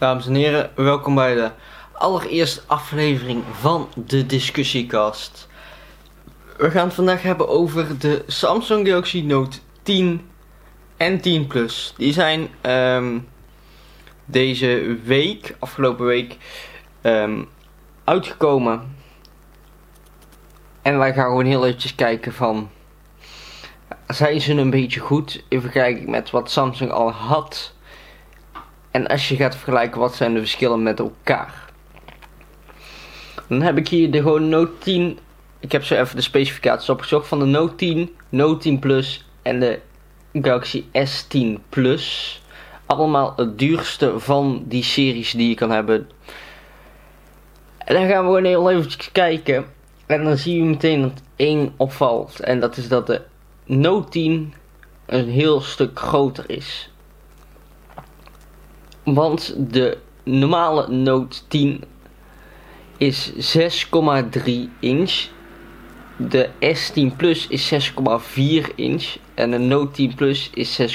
Dames en heren, welkom bij de allereerste aflevering van de Discussiecast. We gaan het vandaag hebben over de Samsung Galaxy Note 10 en 10 Plus. Die zijn ehm, deze week, afgelopen week, ehm, uitgekomen. En wij gaan gewoon heel eventjes kijken van... Zijn ze een beetje goed in vergelijking met wat Samsung al had... En als je gaat vergelijken wat zijn de verschillen met elkaar. Dan heb ik hier de Note 10. Ik heb zo even de specificaties opgezocht van de Note 10, Note 10 Plus en de Galaxy S10 Plus. Allemaal het duurste van die series die je kan hebben. En dan gaan we gewoon heel even kijken. En dan zie je meteen dat één opvalt. En dat is dat de Note 10 een heel stuk groter is. Want de normale Note 10 is 6,3 inch. De S10 Plus is 6,4 inch. En de Note 10 Plus is 6,8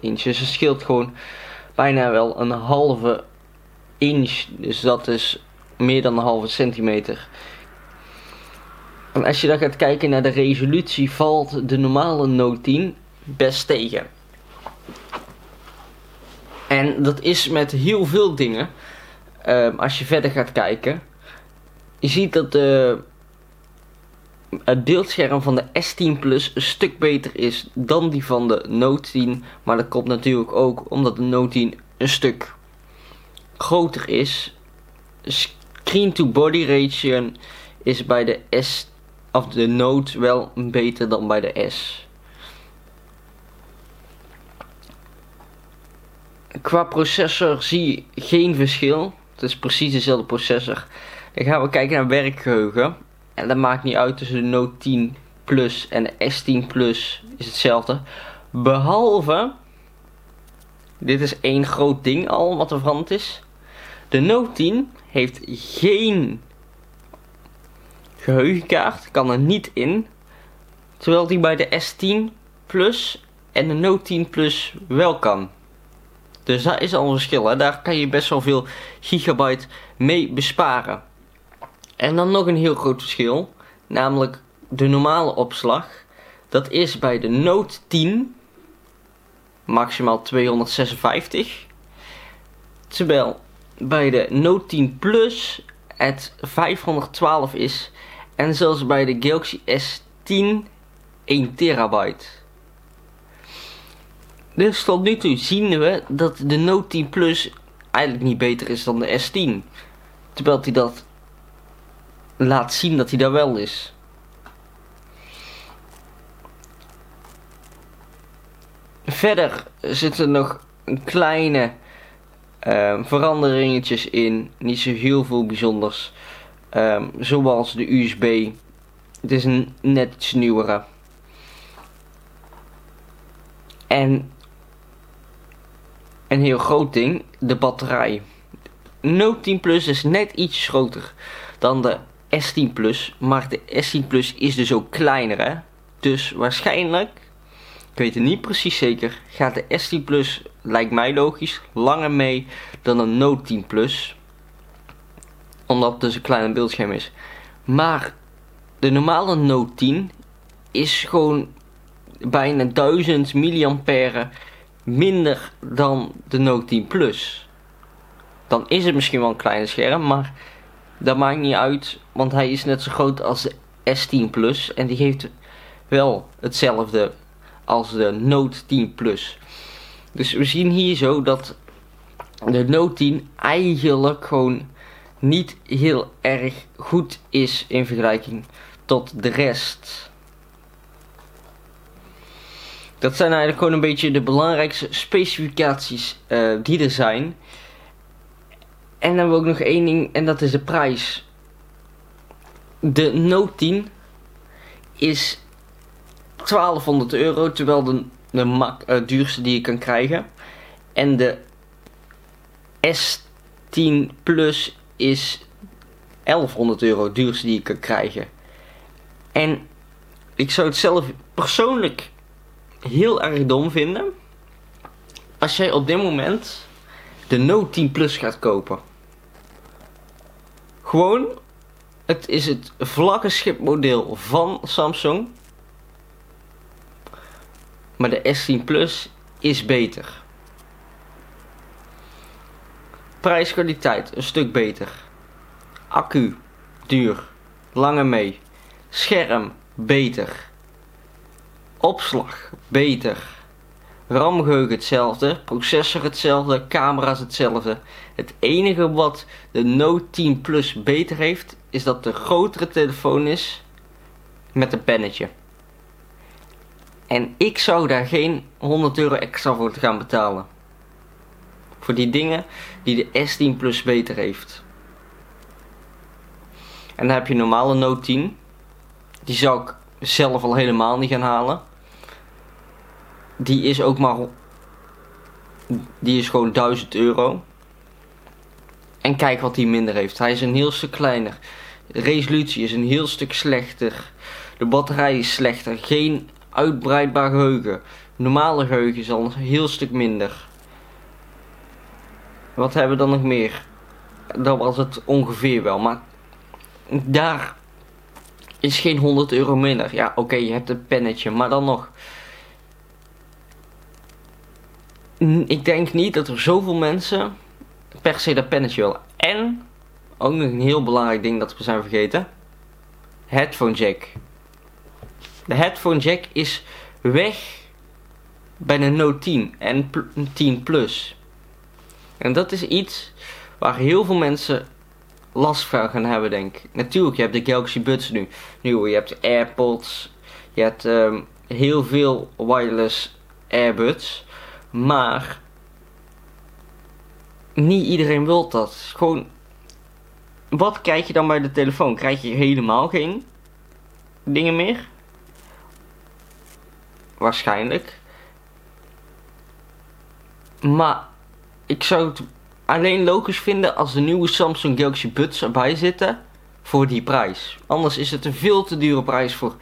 inch. Dus het scheelt gewoon bijna wel een halve inch. Dus dat is meer dan een halve centimeter. En als je dan gaat kijken naar de resolutie, valt de normale Note 10 best tegen. En dat is met heel veel dingen. Um, als je verder gaat kijken. Je ziet dat de, het beeldscherm van de S10 Plus een stuk beter is dan die van de Note 10. Maar dat komt natuurlijk ook omdat de Note 10 een stuk groter is. Screen to body ratio is bij de S of de Note wel beter dan bij de S. Qua processor zie je geen verschil. Het is precies dezelfde processor. Dan gaan we kijken naar werkgeheugen. En dat maakt niet uit tussen de Note 10 Plus en de S10 Plus is hetzelfde. Behalve, dit is één groot ding al wat er veranderd is. De Note 10 heeft geen geheugenkaart, kan er niet in. Terwijl die bij de S10 Plus en de Note 10 Plus wel kan. Dus dat is al een verschil. Hè? Daar kan je best wel veel gigabyte mee besparen. En dan nog een heel groot verschil. Namelijk de normale opslag. Dat is bij de Note 10 maximaal 256. Terwijl bij de Note 10 Plus het 512 is. En zelfs bij de Galaxy S10 1 terabyte. Dus tot nu toe zien we dat de Note 10 Plus eigenlijk niet beter is dan de S10. Terwijl hij dat laat zien dat hij daar wel is. Verder zitten nog kleine uh, veranderingetjes in. Niet zo heel veel bijzonders. Um, zoals de USB. Het is een net iets nieuwere. En een heel groot ding, de batterij. Note 10 Plus is net iets groter dan de S10 Plus, maar de S10 Plus is dus ook kleiner hè. Dus waarschijnlijk, ik weet het niet precies zeker, gaat de S10 Plus, lijkt mij logisch, langer mee dan een Note 10 Plus. Omdat het dus een kleiner beeldscherm is. Maar de normale Note 10 is gewoon bijna 1000 mAh minder dan de Note 10 Plus. Dan is het misschien wel een kleine scherm, maar dat maakt niet uit, want hij is net zo groot als de S10 Plus en die heeft wel hetzelfde als de Note 10 Plus. Dus we zien hier zo dat de Note 10 eigenlijk gewoon niet heel erg goed is in vergelijking tot de rest. Dat zijn eigenlijk gewoon een beetje de belangrijkste specificaties uh, die er zijn. En dan hebben we ook nog één ding en dat is de prijs. De Note 10 is 1200 euro, terwijl de, de mak, uh, duurste die je kan krijgen. En de S10 Plus is 1100 euro, duurste die je kan krijgen. En ik zou het zelf persoonlijk heel erg dom vinden. Als jij op dit moment de Note 10 Plus gaat kopen. Gewoon, het is het vlaggenschipmodel van Samsung. Maar de S10 Plus is beter. Prijskwaliteit een stuk beter. Accu duur, lange mee. Scherm beter. Opslag beter. RAM-geheugen hetzelfde, processor hetzelfde, camera's hetzelfde. Het enige wat de Note 10 Plus beter heeft, is dat de grotere telefoon is met een pennetje. En ik zou daar geen 100 euro extra voor gaan betalen. Voor die dingen die de S10 Plus beter heeft. En dan heb je normale Note 10. Die zou ik zelf al helemaal niet gaan halen. Die is ook maar. Die is gewoon 1000 euro. En kijk wat hij minder heeft. Hij is een heel stuk kleiner. De resolutie is een heel stuk slechter. De batterij is slechter. Geen uitbreidbaar geheugen. Normale geheugen is al een heel stuk minder. Wat hebben we dan nog meer? Dat was het ongeveer wel. Maar daar is geen 100 euro minder. Ja, oké, je hebt een pennetje. Maar dan nog. Ik denk niet dat er zoveel mensen per se dat pennetje willen. En, ook nog een heel belangrijk ding dat we zijn vergeten. Headphone jack. De headphone jack is weg bij de Note 10 en 10 Plus. En dat is iets waar heel veel mensen last van gaan hebben, denk ik. Natuurlijk, je hebt de Galaxy Buds nu. Nu, je hebt AirPods. Je hebt um, heel veel wireless AirBuds. Maar niet iedereen wil dat. Gewoon, wat krijg je dan bij de telefoon? Krijg je helemaal geen dingen meer? Waarschijnlijk. Maar ik zou het alleen logisch vinden als de nieuwe Samsung Galaxy Buds erbij zitten voor die prijs. Anders is het een veel te dure prijs voor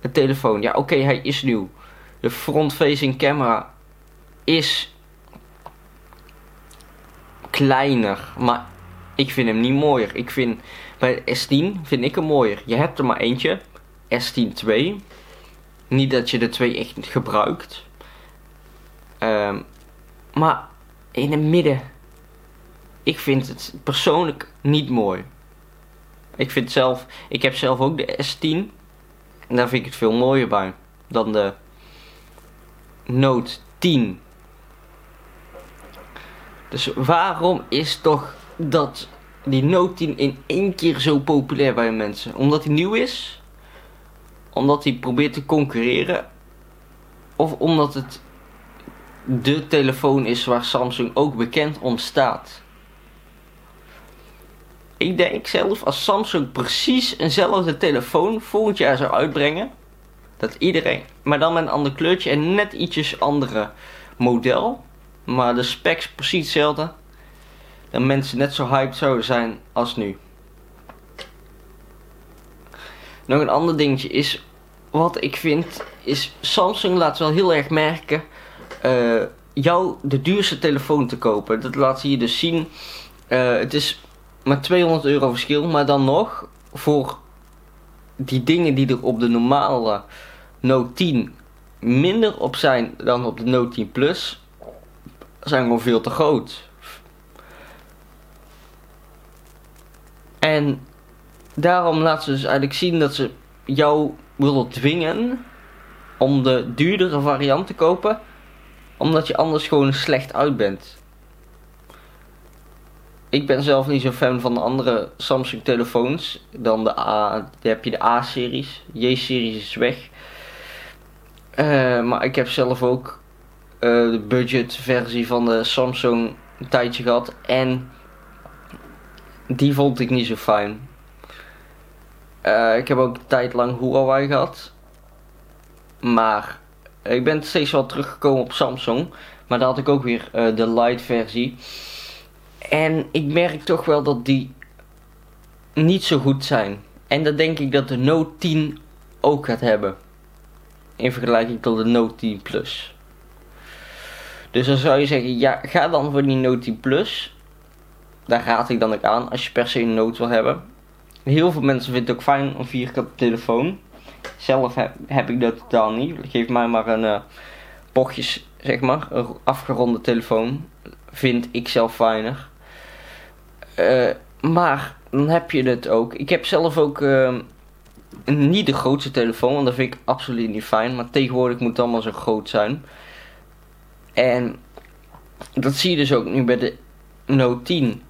de telefoon. Ja, oké, hij is nieuw. De front-facing camera is kleiner, maar ik vind hem niet mooier. Ik vind bij de S10 vind ik hem mooier. Je hebt er maar eentje, S10 2. Niet dat je de twee echt gebruikt. Um, maar in het midden. Ik vind het persoonlijk niet mooi. Ik vind zelf, ik heb zelf ook de S10. En daar vind ik het veel mooier bij dan de Note 10. Dus waarom is toch dat die Note 10 in één keer zo populair bij mensen? Omdat hij nieuw is? Omdat hij probeert te concurreren? Of omdat het de telefoon is waar Samsung ook bekend om staat? Ik denk zelf als Samsung precies eenzelfde telefoon volgend jaar zou uitbrengen. Dat iedereen, maar dan met een ander kleurtje en net ietsjes andere model maar de specs precies hetzelfde. En mensen net zo hyped zouden zijn als nu. Nog een ander dingetje is, wat ik vind, is Samsung laat wel heel erg merken uh, jou de duurste telefoon te kopen. Dat laat je dus zien. Uh, het is maar 200 euro verschil, maar dan nog voor die dingen die er op de normale Note 10 minder op zijn dan op de Note 10 Plus, zijn gewoon veel te groot. En daarom laten ze dus eigenlijk zien dat ze jou willen dwingen om de duurdere variant te kopen, omdat je anders gewoon slecht uit bent. Ik ben zelf niet zo fan van de andere Samsung telefoons dan de A. Dan heb je de A-series. J-series is weg. Uh, maar ik heb zelf ook de budgetversie van de Samsung een tijdje gehad. En die vond ik niet zo fijn. Uh, ik heb ook een tijd lang Huawei gehad. Maar ik ben steeds wel teruggekomen op Samsung. Maar daar had ik ook weer uh, de light versie. En ik merk toch wel dat die niet zo goed zijn. En dat denk ik dat de Note 10 ook gaat hebben. In vergelijking tot de Note 10 Plus. Dus dan zou je zeggen, ja, ga dan voor die Note 10 Plus. Daar raad ik dan ook aan als je per se een Note wil hebben. Heel veel mensen vinden het ook fijn een vierkante telefoon. Zelf heb, heb ik dat totaal niet. Geef mij maar een uh, zeg maar, een afgeronde telefoon. Vind ik zelf fijner. Uh, maar dan heb je het ook. Ik heb zelf ook uh, niet de grootste telefoon, want dat vind ik absoluut niet fijn. Maar tegenwoordig moet het allemaal zo groot zijn. En dat zie je dus ook nu bij de Note 10.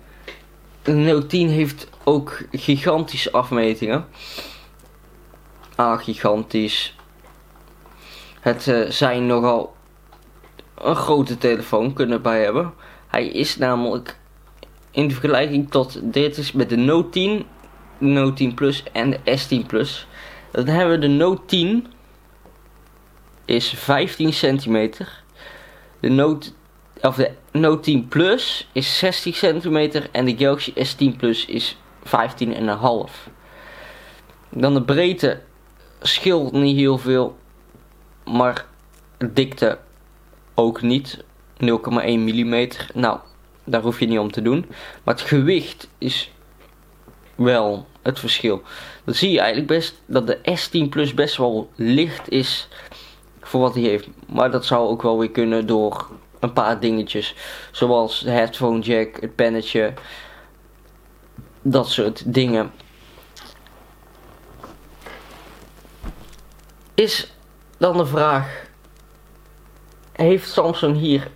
De Note 10 heeft ook gigantische afmetingen. Ah, gigantisch. Het uh, zijn nogal een grote telefoon kunnen bij hebben. Hij is namelijk in vergelijking tot dit is met de Note 10, de Note 10 Plus en de S10 Plus. Dan hebben we de Note 10 is 15 centimeter. De Note, of de Note 10 Plus is 60 centimeter en de Galaxy S10 Plus is 15,5. Dan de breedte scheelt niet heel veel, maar dikte ook niet. 0,1 mm. Nou, daar hoef je niet om te doen. Maar het gewicht is wel het verschil. Dan zie je eigenlijk best dat de S10 Plus best wel licht is voor wat hij heeft. Maar dat zou ook wel weer kunnen door een paar dingetjes. Zoals de headphone jack, het pennetje. Dat soort dingen. Is dan de vraag. Heeft Samsung hier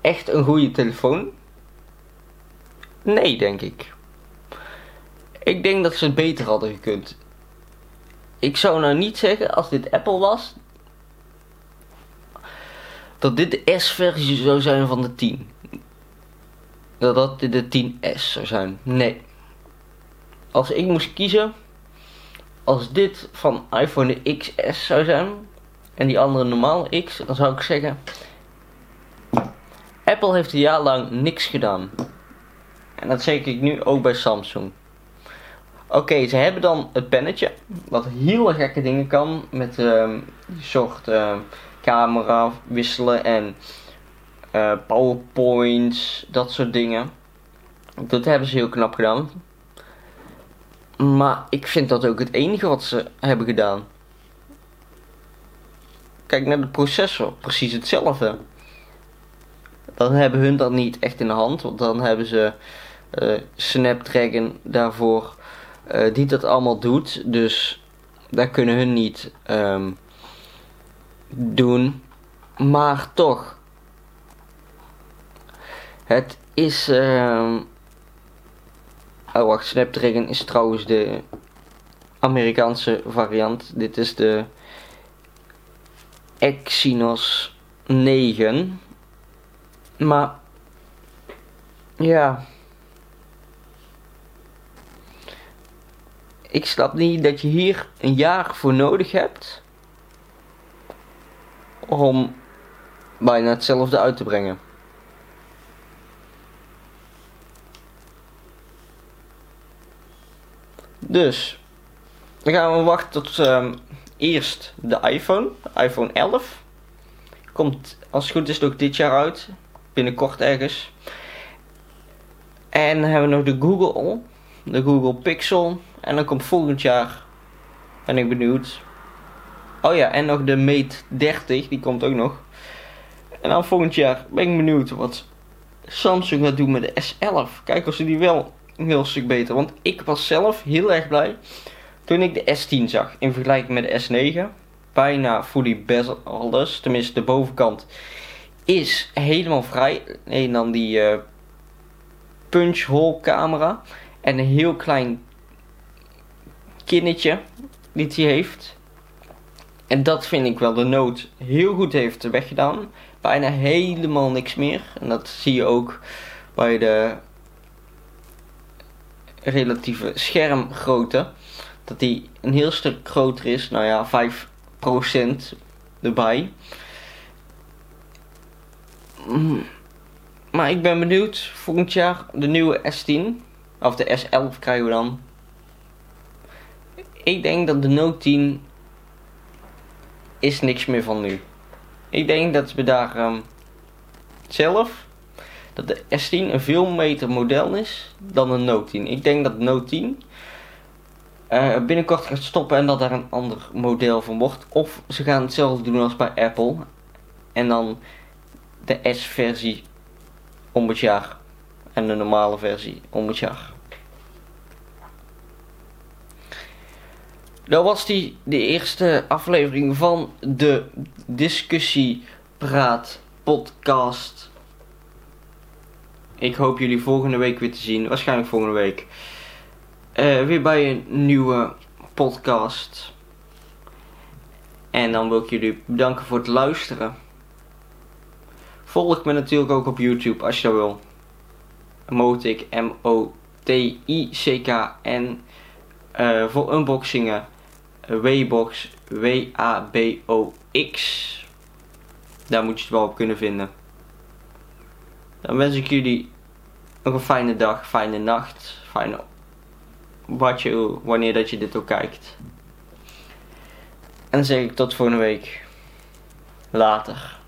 echt een goede telefoon? Nee, denk ik. Ik denk dat ze het beter hadden gekund. Ik zou nou niet zeggen als dit Apple was. Dat dit de S-versie zou zijn van de 10. Dat dat de 10S zou zijn. Nee. Als ik moest kiezen. Als dit van iPhone de XS zou zijn. En die andere normaal X. Dan zou ik zeggen. Apple heeft een jaar lang niks gedaan. En dat zeg ik nu ook bij Samsung. Oké, ze hebben dan het pennetje. Wat hele gekke dingen kan. Met die soort uh, camera wisselen en uh, powerpoints. Dat soort dingen. Dat hebben ze heel knap gedaan. Maar ik vind dat ook het enige wat ze hebben gedaan. Kijk naar de processor. Precies hetzelfde dan hebben hun dat niet echt in de hand. Want dan hebben ze uh, Snapdragon daarvoor uh, die dat allemaal doet. Dus daar kunnen hun niet um, doen. Maar toch. Het is. Uh, oh wacht, Snapdragon is trouwens de Amerikaanse variant. Dit is de Exynos 9. Maar ja. Ik snap niet dat je hier een jaar voor nodig hebt om bijna hetzelfde uit te brengen. Dus, dan gaan we wachten tot um, eerst de iPhone, iPhone 11. Komt als het goed is ook dit jaar uit binnenkort ergens. En dan hebben we nog de Google, de Google Pixel. En dan komt volgend jaar, ben ik benieuwd. Oh ja, en nog de Mate 30, die komt ook nog. En dan volgend jaar ben ik benieuwd wat Samsung gaat doen met de S11. Kijk of ze die wel een heel stuk beter. Want ik was zelf heel erg blij toen ik de S10 zag. In vergelijking met de S9. Bijna fully bezel Tenminste de bovenkant is helemaal vrij. En dan die uh, punch hole camera. En een heel klein kinnetje die hij heeft. En dat vind ik wel de noot heel goed heeft weggedaan. Bijna helemaal niks meer. En dat zie je ook bij de relatieve schermgrootte. Dat die een heel stuk groter is. Nou ja, 5% erbij. Mm. Maar ik ben benieuwd. Volgend jaar de nieuwe S10. Of de S11 krijgen we dan. Ik denk dat de Note 10 is niks meer van nu. Ik denk dat we daar um, zelf dat de S10 een veel beter model is dan de Note 10. Ik denk dat Note 10 uh, binnenkort gaat stoppen en dat daar een ander model van wordt. Of ze gaan hetzelfde doen als bij Apple. En dan de S-versie om het jaar. En de normale versie om het jaar. Dat was die de eerste aflevering van de discussiepraat podcast. Ik hoop jullie volgende week weer te zien. Waarschijnlijk volgende week. Uh, weer bij een nieuwe podcast. En dan wil ik jullie bedanken voor het luisteren. Volg me natuurlijk ook op YouTube als je wil. Motik, M-O-T-I-C-K-N. Uh, voor unboxingen. Wbox, W-A-B-O-X. Daar moet je het wel op kunnen vinden. Dan wens ik jullie nog een fijne dag, fijne nacht, fijne wat je, wanneer dat je dit ook kijkt. En dan zeg ik tot volgende week. Later.